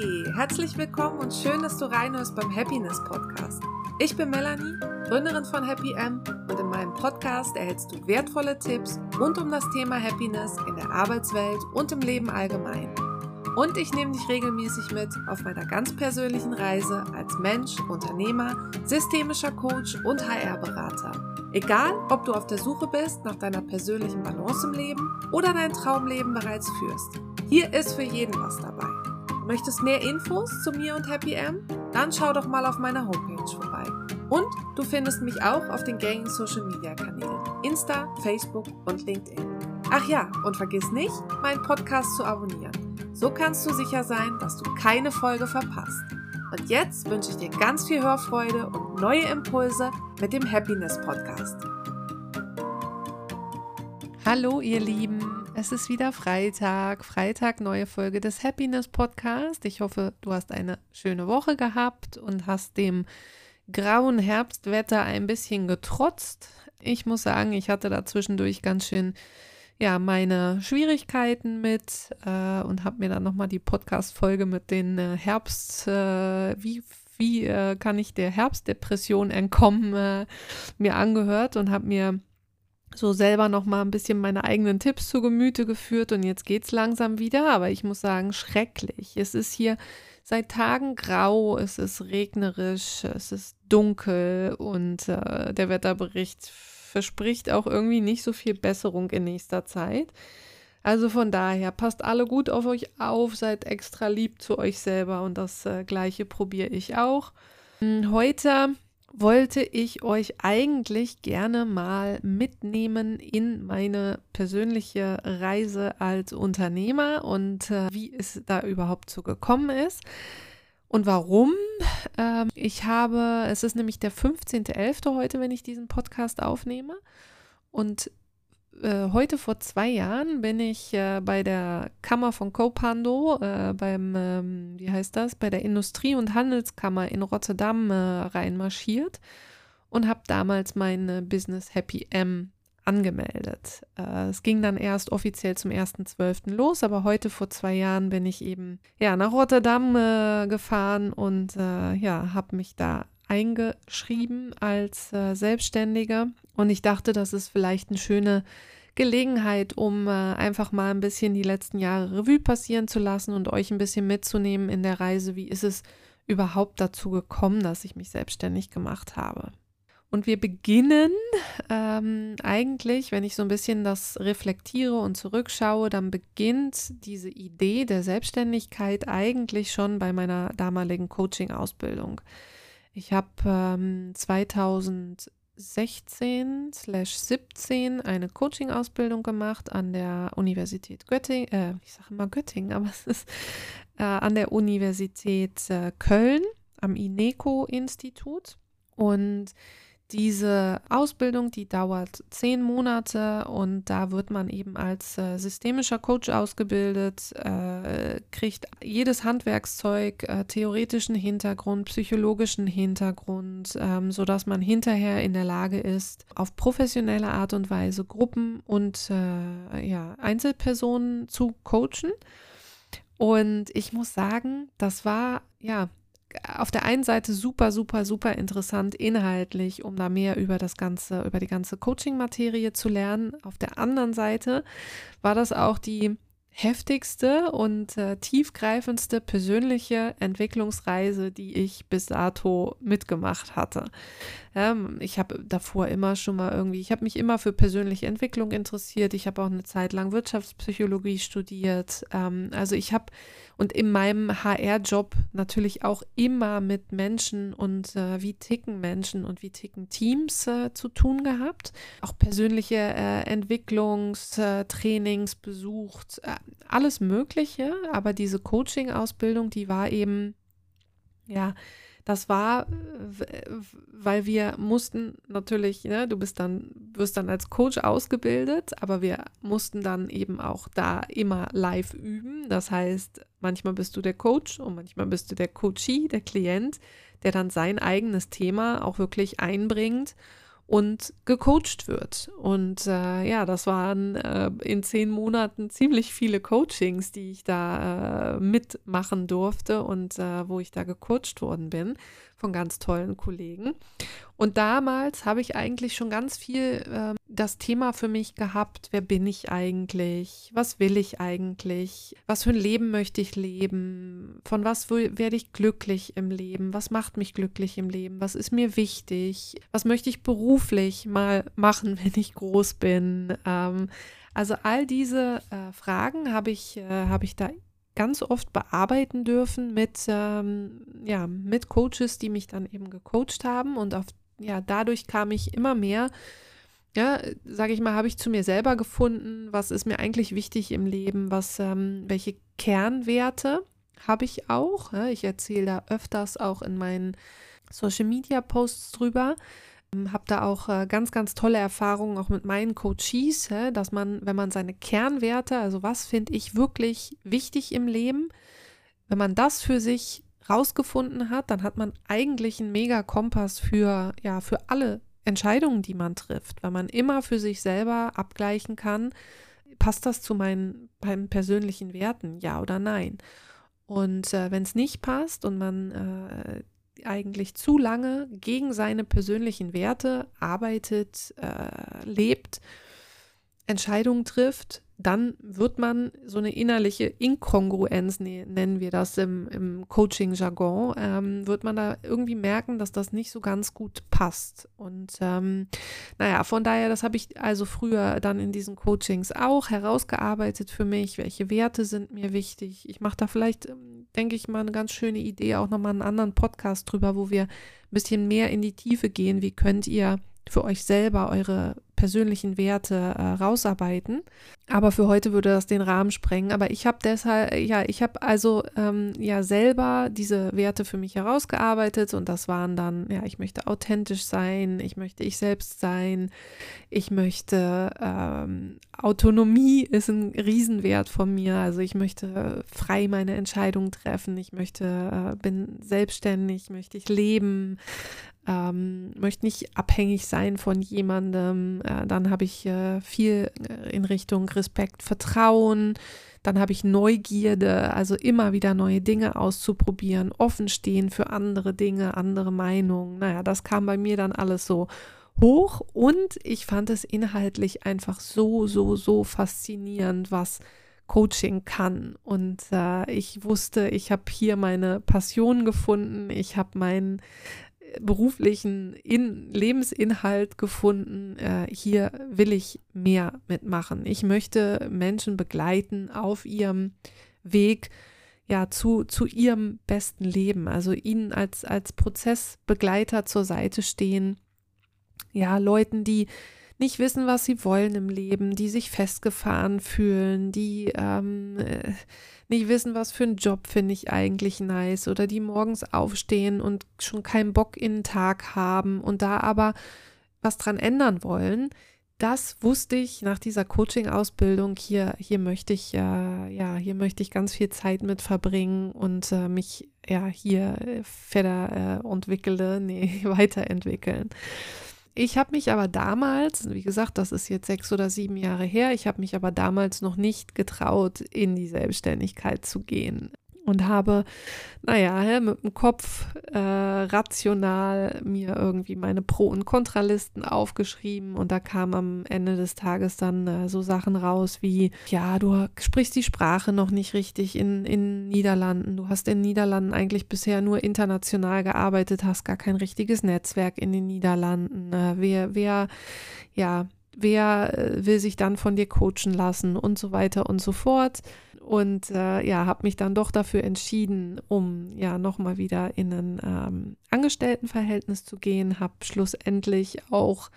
Herzlich willkommen und schön, dass du reinhörst beim Happiness Podcast. Ich bin Melanie, Gründerin von Happy M und in meinem Podcast erhältst du wertvolle Tipps rund um das Thema Happiness in der Arbeitswelt und im Leben allgemein. Und ich nehme dich regelmäßig mit auf meiner ganz persönlichen Reise als Mensch, Unternehmer, systemischer Coach und HR-Berater. Egal, ob du auf der Suche bist nach deiner persönlichen Balance im Leben oder dein Traumleben bereits führst. Hier ist für jeden was dabei. Möchtest mehr Infos zu mir und Happy M? Dann schau doch mal auf meiner Homepage vorbei. Und du findest mich auch auf den gängigen Social Media Kanälen Insta, Facebook und LinkedIn. Ach ja, und vergiss nicht, meinen Podcast zu abonnieren. So kannst du sicher sein, dass du keine Folge verpasst. Und jetzt wünsche ich dir ganz viel Hörfreude und neue Impulse mit dem Happiness Podcast. Hallo ihr Lieben, es ist wieder Freitag, Freitag neue Folge des Happiness Podcast. Ich hoffe, du hast eine schöne Woche gehabt und hast dem grauen Herbstwetter ein bisschen getrotzt. Ich muss sagen, ich hatte da zwischendurch ganz schön ja meine Schwierigkeiten mit äh, und habe mir dann nochmal die Podcast-Folge mit den äh, Herbst, äh, wie, wie äh, kann ich der Herbstdepression entkommen, äh, mir angehört und habe mir so selber nochmal ein bisschen meine eigenen Tipps zu Gemüte geführt und jetzt geht es langsam wieder, aber ich muss sagen, schrecklich. Es ist hier seit Tagen grau, es ist regnerisch, es ist dunkel und äh, der Wetterbericht verspricht auch irgendwie nicht so viel Besserung in nächster Zeit. Also von daher, passt alle gut auf euch auf, seid extra lieb zu euch selber und das äh, gleiche probiere ich auch. Hm, heute wollte ich euch eigentlich gerne mal mitnehmen in meine persönliche Reise als Unternehmer und äh, wie es da überhaupt so gekommen ist. Und warum? Ähm, ich habe, es ist nämlich der 15.11. heute, wenn ich diesen Podcast aufnehme. Und äh, heute vor zwei Jahren bin ich äh, bei der Kammer von Copando, äh, beim, ähm, wie heißt das, bei der Industrie- und Handelskammer in Rotterdam äh, reinmarschiert und habe damals mein Business Happy M angemeldet. Äh, es ging dann erst offiziell zum 1.12. los, aber heute vor zwei Jahren bin ich eben ja, nach Rotterdam äh, gefahren und äh, ja, habe mich da eingeschrieben als äh, Selbstständiger. Und ich dachte, das ist vielleicht eine schöne Gelegenheit, um äh, einfach mal ein bisschen die letzten Jahre Revue passieren zu lassen und euch ein bisschen mitzunehmen in der Reise. Wie ist es überhaupt dazu gekommen, dass ich mich selbstständig gemacht habe? Und wir beginnen ähm, eigentlich, wenn ich so ein bisschen das reflektiere und zurückschaue, dann beginnt diese Idee der Selbstständigkeit eigentlich schon bei meiner damaligen Coaching-Ausbildung. Ich habe ähm, 2016/17 eine Coaching-Ausbildung gemacht an der Universität Göttingen, äh, ich sage immer Göttingen, aber es ist äh, an der Universität äh, Köln am INECO-Institut. Und diese Ausbildung, die dauert zehn Monate und da wird man eben als äh, systemischer Coach ausgebildet, äh, kriegt jedes Handwerkszeug, äh, theoretischen Hintergrund, psychologischen Hintergrund, ähm, sodass man hinterher in der Lage ist, auf professionelle Art und Weise Gruppen und äh, ja, Einzelpersonen zu coachen. Und ich muss sagen, das war ja auf der einen Seite super, super, super interessant inhaltlich, um da mehr über das ganze, über die ganze Coaching-Materie zu lernen. Auf der anderen Seite war das auch die heftigste und äh, tiefgreifendste persönliche Entwicklungsreise, die ich bis dato mitgemacht hatte. Ähm, ich habe davor immer schon mal irgendwie, ich habe mich immer für persönliche Entwicklung interessiert. Ich habe auch eine Zeit lang Wirtschaftspsychologie studiert. Ähm, also ich habe und in meinem HR-Job natürlich auch immer mit Menschen und äh, wie ticken Menschen und wie ticken Teams äh, zu tun gehabt. Auch persönliche äh, Entwicklungstrainings besucht, äh, alles Mögliche. Aber diese Coaching-Ausbildung, die war eben, ja, das war, weil wir mussten natürlich, ne, du bist dann, wirst dann als Coach ausgebildet, aber wir mussten dann eben auch da immer live üben. Das heißt, manchmal bist du der Coach und manchmal bist du der Coachee, der Klient, der dann sein eigenes Thema auch wirklich einbringt und gecoacht wird. Und äh, ja, das waren äh, in zehn Monaten ziemlich viele Coachings, die ich da äh, mitmachen durfte und äh, wo ich da gecoacht worden bin von ganz tollen Kollegen. Und damals habe ich eigentlich schon ganz viel äh, das Thema für mich gehabt, wer bin ich eigentlich, was will ich eigentlich, was für ein Leben möchte ich leben, von was werde ich glücklich im Leben, was macht mich glücklich im Leben, was ist mir wichtig, was möchte ich beruflich mal machen, wenn ich groß bin. Ähm, also all diese äh, Fragen habe ich, äh, habe ich da ganz oft bearbeiten dürfen mit, ähm, ja, mit Coaches, die mich dann eben gecoacht haben. Und auf, ja, dadurch kam ich immer mehr, ja, sage ich mal, habe ich zu mir selber gefunden, was ist mir eigentlich wichtig im Leben, was, ähm, welche Kernwerte habe ich auch. Ja, ich erzähle da öfters auch in meinen Social Media Posts drüber. Ähm, habe da auch äh, ganz, ganz tolle Erfahrungen auch mit meinen Coaches, dass man, wenn man seine Kernwerte, also was finde ich wirklich wichtig im Leben, wenn man das für sich rausgefunden hat, dann hat man eigentlich einen mega Kompass für, ja, für alle Entscheidungen, die man trifft, weil man immer für sich selber abgleichen kann, passt das zu meinen, meinen persönlichen Werten, ja oder nein. Und äh, wenn es nicht passt und man äh, eigentlich zu lange gegen seine persönlichen Werte arbeitet, äh, lebt, Entscheidungen trifft, dann wird man so eine innerliche Inkongruenz, ne, nennen wir das im, im Coaching-Jargon, ähm, wird man da irgendwie merken, dass das nicht so ganz gut passt. Und ähm, naja, von daher, das habe ich also früher dann in diesen Coachings auch herausgearbeitet für mich, welche Werte sind mir wichtig. Ich mache da vielleicht, ähm, denke ich mal, eine ganz schöne Idee, auch nochmal einen anderen Podcast drüber, wo wir ein bisschen mehr in die Tiefe gehen. Wie könnt ihr für euch selber eure persönlichen Werte äh, rausarbeiten. Aber für heute würde das den Rahmen sprengen. Aber ich habe deshalb, ja, ich habe also ähm, ja selber diese Werte für mich herausgearbeitet und das waren dann, ja, ich möchte authentisch sein, ich möchte ich selbst sein, ich möchte ähm, Autonomie ist ein Riesenwert von mir. Also ich möchte frei meine Entscheidungen treffen, ich möchte, äh, bin selbstständig, möchte ich leben ähm, möchte nicht abhängig sein von jemandem. Äh, dann habe ich äh, viel äh, in Richtung Respekt, Vertrauen. Dann habe ich Neugierde, also immer wieder neue Dinge auszuprobieren, offen stehen für andere Dinge, andere Meinungen. Naja, das kam bei mir dann alles so hoch und ich fand es inhaltlich einfach so, so, so faszinierend, was Coaching kann. Und äh, ich wusste, ich habe hier meine Passion gefunden, ich habe meinen beruflichen In Lebensinhalt gefunden. Äh, hier will ich mehr mitmachen. Ich möchte Menschen begleiten auf ihrem Weg ja, zu, zu ihrem besten Leben. Also ihnen als, als Prozessbegleiter zur Seite stehen. Ja, Leuten, die nicht wissen, was sie wollen im Leben, die sich festgefahren fühlen, die ähm, äh, nicht wissen, was für einen Job finde ich eigentlich nice oder die morgens aufstehen und schon keinen Bock in den Tag haben und da aber was dran ändern wollen. Das wusste ich nach dieser Coaching-Ausbildung. Hier, hier möchte ich äh, ja, hier möchte ich ganz viel Zeit mit verbringen und äh, mich ja hier äh, feder äh, nee, weiterentwickeln. Ich habe mich aber damals, wie gesagt, das ist jetzt sechs oder sieben Jahre her, ich habe mich aber damals noch nicht getraut, in die Selbstständigkeit zu gehen und habe, naja, mit dem Kopf äh, rational mir irgendwie meine Pro- und Kontralisten aufgeschrieben und da kam am Ende des Tages dann äh, so Sachen raus wie, ja, du sprichst die Sprache noch nicht richtig in, in Niederlanden, du hast in Niederlanden eigentlich bisher nur international gearbeitet, hast gar kein richtiges Netzwerk in den Niederlanden, äh, wer, wer, ja, wer äh, will sich dann von dir coachen lassen und so weiter und so fort und äh, ja, habe mich dann doch dafür entschieden, um ja nochmal wieder in ein ähm, Angestelltenverhältnis zu gehen, habe schlussendlich auch,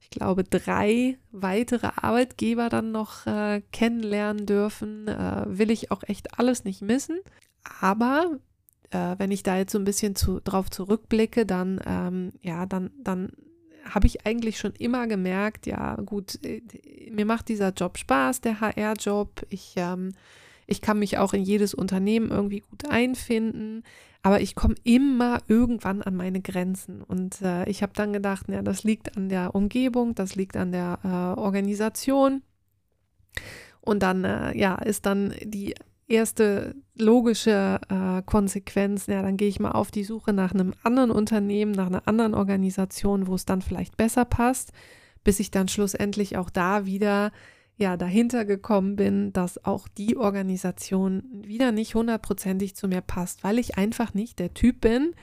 ich glaube, drei weitere Arbeitgeber dann noch äh, kennenlernen dürfen. Äh, will ich auch echt alles nicht missen. Aber äh, wenn ich da jetzt so ein bisschen zu, drauf zurückblicke, dann ähm, ja, dann, dann habe ich eigentlich schon immer gemerkt, ja gut, äh, mir macht dieser Job Spaß, der HR-Job. Ich ähm, ich kann mich auch in jedes Unternehmen irgendwie gut einfinden, Aber ich komme immer irgendwann an meine Grenzen. Und äh, ich habe dann gedacht, ja, das liegt an der Umgebung, das liegt an der äh, Organisation. Und dann, äh, ja, ist dann die erste logische äh, Konsequenz, ja, dann gehe ich mal auf die Suche nach einem anderen Unternehmen, nach einer anderen Organisation, wo es dann vielleicht besser passt, bis ich dann schlussendlich auch da wieder ja dahinter gekommen bin, dass auch die Organisation wieder nicht hundertprozentig zu mir passt, weil ich einfach nicht der Typ bin,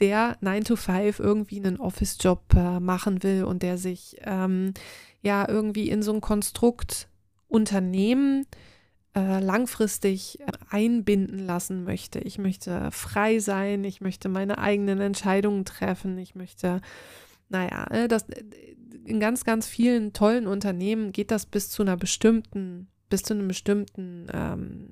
der 9 to 5 irgendwie einen Office-Job äh, machen will und der sich ähm, ja irgendwie in so ein Konstrukt Unternehmen äh, langfristig einbinden lassen möchte. Ich möchte frei sein, ich möchte meine eigenen Entscheidungen treffen, ich möchte, naja, äh, das, in ganz, ganz vielen tollen Unternehmen geht das bis zu einer bestimmten, bis zu einem bestimmten ähm,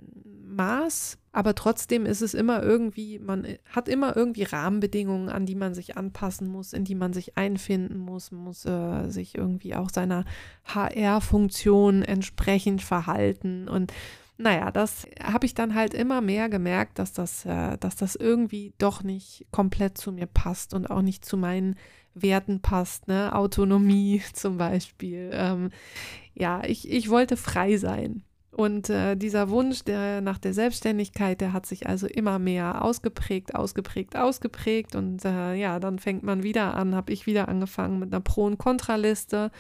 Maß, aber trotzdem ist es immer irgendwie, man hat immer irgendwie Rahmenbedingungen, an die man sich anpassen muss, in die man sich einfinden muss, muss äh, sich irgendwie auch seiner HR-Funktion entsprechend verhalten und naja, das habe ich dann halt immer mehr gemerkt, dass das, äh, dass das irgendwie doch nicht komplett zu mir passt und auch nicht zu meinen Werten passt, ne? Autonomie zum Beispiel. Ähm, ja, ich, ich wollte frei sein. Und äh, dieser Wunsch der, nach der Selbstständigkeit, der hat sich also immer mehr ausgeprägt, ausgeprägt, ausgeprägt. Und äh, ja, dann fängt man wieder an, habe ich wieder angefangen mit einer Pro- und Kontraliste.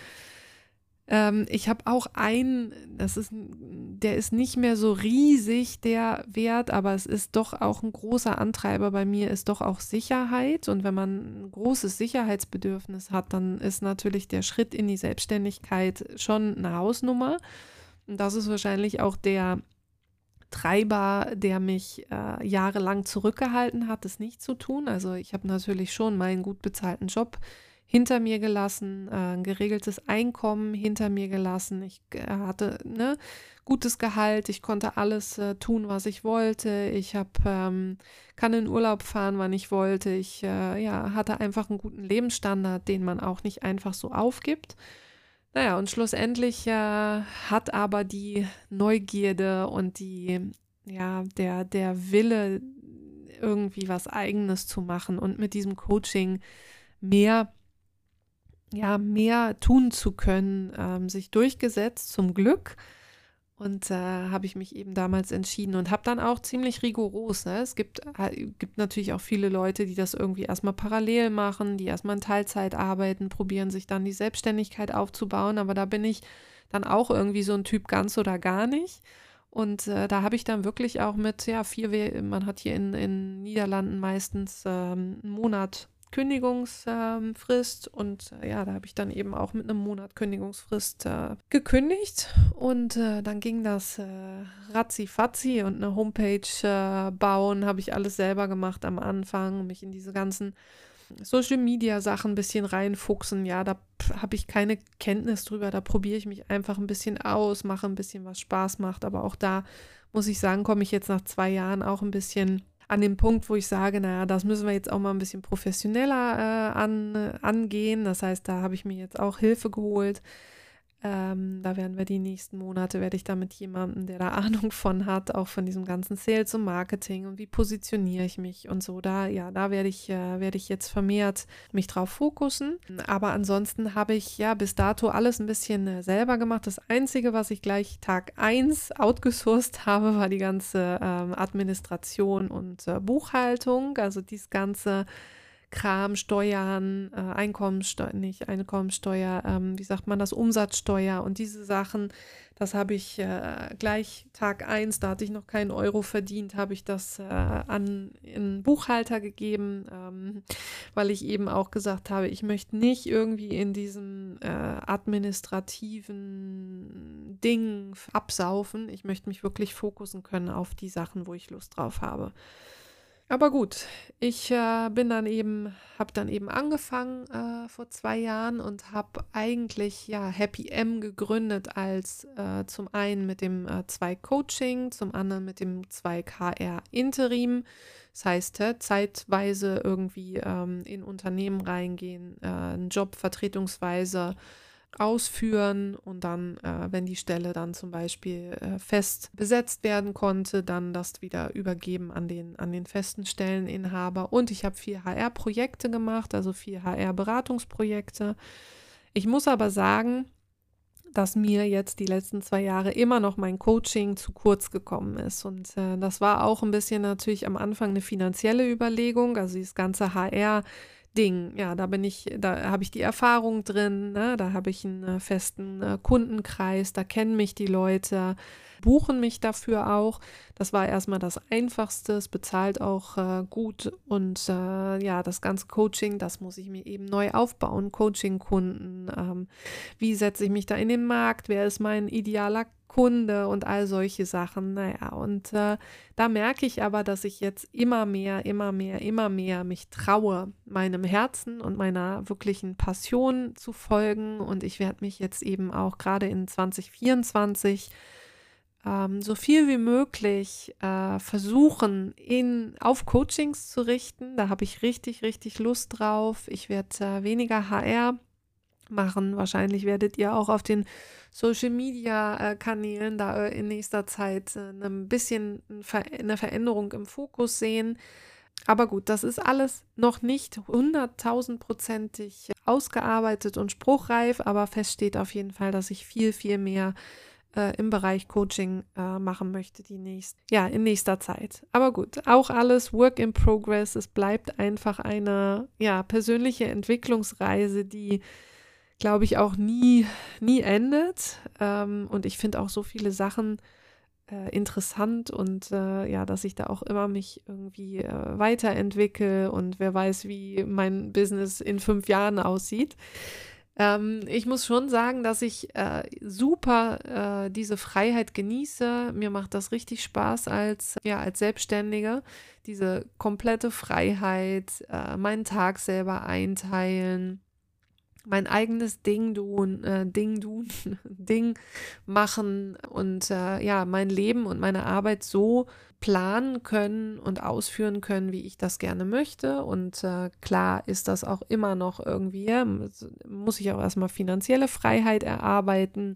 Ähm, ich habe auch einen, das ist, der ist nicht mehr so riesig, der Wert, aber es ist doch auch ein großer Antreiber bei mir, ist doch auch Sicherheit. Und wenn man ein großes Sicherheitsbedürfnis hat, dann ist natürlich der Schritt in die Selbstständigkeit schon eine Hausnummer. Und das ist wahrscheinlich auch der Treiber, der mich äh, jahrelang zurückgehalten hat, es nicht zu tun. Also ich habe natürlich schon meinen gut bezahlten Job hinter mir gelassen, äh, ein geregeltes Einkommen hinter mir gelassen. Ich äh, hatte ne, gutes Gehalt, ich konnte alles äh, tun, was ich wollte. Ich hab, ähm, kann in Urlaub fahren, wann ich wollte. Ich äh, ja, hatte einfach einen guten Lebensstandard, den man auch nicht einfach so aufgibt. Naja, und schlussendlich äh, hat aber die Neugierde und die, ja, der, der Wille, irgendwie was Eigenes zu machen und mit diesem Coaching mehr ja, mehr tun zu können, ähm, sich durchgesetzt, zum Glück. Und äh, habe ich mich eben damals entschieden und habe dann auch ziemlich rigoros. Ne? Es gibt, äh, gibt natürlich auch viele Leute, die das irgendwie erstmal parallel machen, die erstmal in Teilzeit arbeiten, probieren sich dann die Selbstständigkeit aufzubauen. Aber da bin ich dann auch irgendwie so ein Typ ganz oder gar nicht. Und äh, da habe ich dann wirklich auch mit, ja, vier, man hat hier in, in Niederlanden meistens ähm, einen Monat Kündigungsfrist und äh, ja, da habe ich dann eben auch mit einem Monat Kündigungsfrist äh, gekündigt und äh, dann ging das äh, ratzi-fatzi und eine Homepage äh, bauen, habe ich alles selber gemacht am Anfang, mich in diese ganzen Social Media Sachen ein bisschen reinfuchsen. Ja, da habe ich keine Kenntnis drüber, da probiere ich mich einfach ein bisschen aus, mache ein bisschen, was Spaß macht, aber auch da muss ich sagen, komme ich jetzt nach zwei Jahren auch ein bisschen an dem Punkt, wo ich sage, naja, das müssen wir jetzt auch mal ein bisschen professioneller äh, an, angehen. Das heißt, da habe ich mir jetzt auch Hilfe geholt. Ähm, da werden wir die nächsten Monate, werde ich da mit jemandem, der da Ahnung von hat, auch von diesem ganzen Sales und Marketing und wie positioniere ich mich und so, da, ja, da werde ich, äh, werde ich jetzt vermehrt mich drauf fokussen. Aber ansonsten habe ich ja bis dato alles ein bisschen äh, selber gemacht. Das Einzige, was ich gleich Tag 1 outgesourced habe, war die ganze ähm, Administration und äh, Buchhaltung, also dieses ganze Kram, Steuern, äh, Einkommensteuer, nicht Einkommensteuer, ähm, wie sagt man das, Umsatzsteuer und diese Sachen, das habe ich äh, gleich Tag 1, da hatte ich noch keinen Euro verdient, habe ich das äh, an einen Buchhalter gegeben, ähm, weil ich eben auch gesagt habe, ich möchte nicht irgendwie in diesem äh, administrativen Ding absaufen, ich möchte mich wirklich fokussen können auf die Sachen, wo ich Lust drauf habe. Aber gut, ich äh, bin dann eben, habe dann eben angefangen äh, vor zwei Jahren und habe eigentlich ja Happy M gegründet als äh, zum einen mit dem äh, Zweig Coaching, zum anderen mit dem Zweig HR Interim. Das heißt, zeitweise irgendwie ähm, in Unternehmen reingehen, äh, einen Job vertretungsweise ausführen und dann, äh, wenn die Stelle dann zum Beispiel äh, fest besetzt werden konnte, dann das wieder übergeben an den, an den festen Stelleninhaber. Und ich habe vier HR-Projekte gemacht, also vier HR-Beratungsprojekte. Ich muss aber sagen, dass mir jetzt die letzten zwei Jahre immer noch mein Coaching zu kurz gekommen ist. Und äh, das war auch ein bisschen natürlich am Anfang eine finanzielle Überlegung. Also das ganze HR Ding. Ja, da bin ich, da habe ich die Erfahrung drin, ne? da habe ich einen äh, festen äh, Kundenkreis, da kennen mich die Leute, buchen mich dafür auch. Das war erstmal das Einfachste, es bezahlt auch äh, gut und äh, ja, das ganze Coaching, das muss ich mir eben neu aufbauen. Coaching-Kunden, ähm, wie setze ich mich da in den Markt, wer ist mein idealer Kunde und all solche Sachen. Naja, und äh, da merke ich aber, dass ich jetzt immer mehr, immer mehr, immer mehr mich traue, meinem Herzen und meiner wirklichen Passion zu folgen. Und ich werde mich jetzt eben auch gerade in 2024 ähm, so viel wie möglich äh, versuchen, in, auf Coachings zu richten. Da habe ich richtig, richtig Lust drauf. Ich werde äh, weniger HR machen. Wahrscheinlich werdet ihr auch auf den Social Media äh, Kanälen da äh, in nächster Zeit äh, ein bisschen eine Veränderung im Fokus sehen. Aber gut, das ist alles noch nicht hunderttausendprozentig ausgearbeitet und spruchreif, aber fest steht auf jeden Fall, dass ich viel, viel mehr im Bereich Coaching äh, machen möchte, die nächst, ja, in nächster Zeit. Aber gut, auch alles Work in Progress. Es bleibt einfach eine ja, persönliche Entwicklungsreise, die glaube ich, auch nie, nie endet. Ähm, und ich finde auch so viele Sachen äh, interessant und äh, ja, dass ich da auch immer mich irgendwie äh, weiterentwickle und wer weiß, wie mein Business in fünf Jahren aussieht. Ähm, ich muss schon sagen, dass ich äh, super äh, diese Freiheit genieße. Mir macht das richtig Spaß als, ja, als Selbstständige. Diese komplette Freiheit, äh, meinen Tag selber einteilen mein eigenes Ding tun, äh, Ding tun, Ding machen und äh, ja, mein Leben und meine Arbeit so planen können und ausführen können, wie ich das gerne möchte. Und äh, klar ist das auch immer noch irgendwie, muss ich auch erstmal finanzielle Freiheit erarbeiten.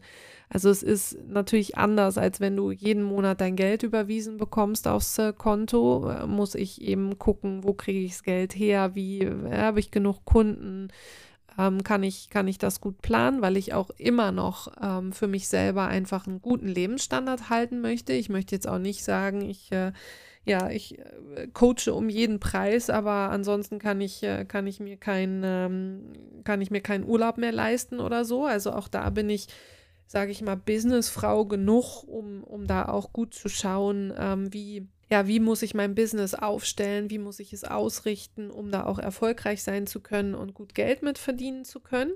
Also es ist natürlich anders, als wenn du jeden Monat dein Geld überwiesen bekommst aufs äh, Konto, äh, muss ich eben gucken, wo kriege ich das Geld her, wie äh, habe ich genug Kunden ähm, kann, ich, kann ich das gut planen, weil ich auch immer noch ähm, für mich selber einfach einen guten Lebensstandard halten möchte. Ich möchte jetzt auch nicht sagen, ich äh, ja, ich äh, coache um jeden Preis, aber ansonsten kann ich, äh, kann ich mir kein, ähm, kann ich mir keinen Urlaub mehr leisten oder so. Also auch da bin ich, sage ich mal, Businessfrau genug, um, um da auch gut zu schauen, ähm, wie ja, wie muss ich mein Business aufstellen, wie muss ich es ausrichten, um da auch erfolgreich sein zu können und gut Geld mit verdienen zu können.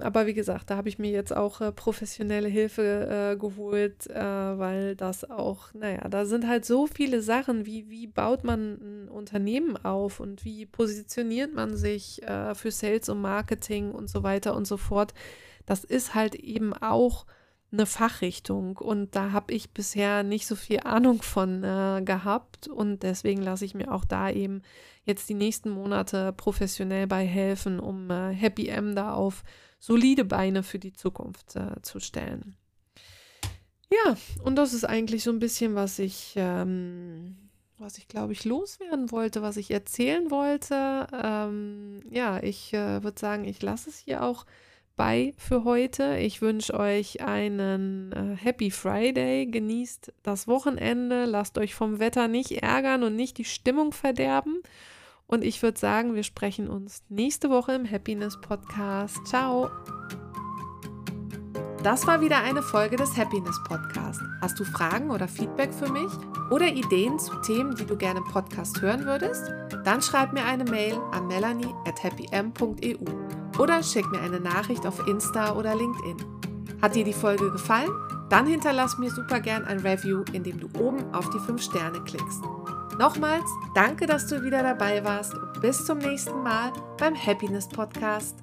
Aber wie gesagt, da habe ich mir jetzt auch äh, professionelle Hilfe äh, geholt, äh, weil das auch, naja, da sind halt so viele Sachen, wie, wie baut man ein Unternehmen auf und wie positioniert man sich äh, für Sales und Marketing und so weiter und so fort. Das ist halt eben auch eine Fachrichtung und da habe ich bisher nicht so viel Ahnung von äh, gehabt und deswegen lasse ich mir auch da eben jetzt die nächsten Monate professionell bei helfen, um äh, Happy M da auf solide Beine für die Zukunft äh, zu stellen. Ja, und das ist eigentlich so ein bisschen, was ich, ähm, was ich glaube ich loswerden wollte, was ich erzählen wollte. Ähm, ja, ich äh, würde sagen, ich lasse es hier auch bei für heute. Ich wünsche euch einen äh, Happy Friday. Genießt das Wochenende. Lasst euch vom Wetter nicht ärgern und nicht die Stimmung verderben. Und ich würde sagen, wir sprechen uns nächste Woche im Happiness Podcast. Ciao. Das war wieder eine Folge des Happiness Podcast. Hast du Fragen oder Feedback für mich oder Ideen zu Themen, die du gerne im Podcast hören würdest? Dann schreib mir eine Mail an melanie at happym.eu oder schick mir eine Nachricht auf Insta oder LinkedIn. Hat dir die Folge gefallen? Dann hinterlass mir super gern ein Review, indem du oben auf die 5 Sterne klickst. Nochmals, danke, dass du wieder dabei warst und bis zum nächsten Mal beim Happiness Podcast.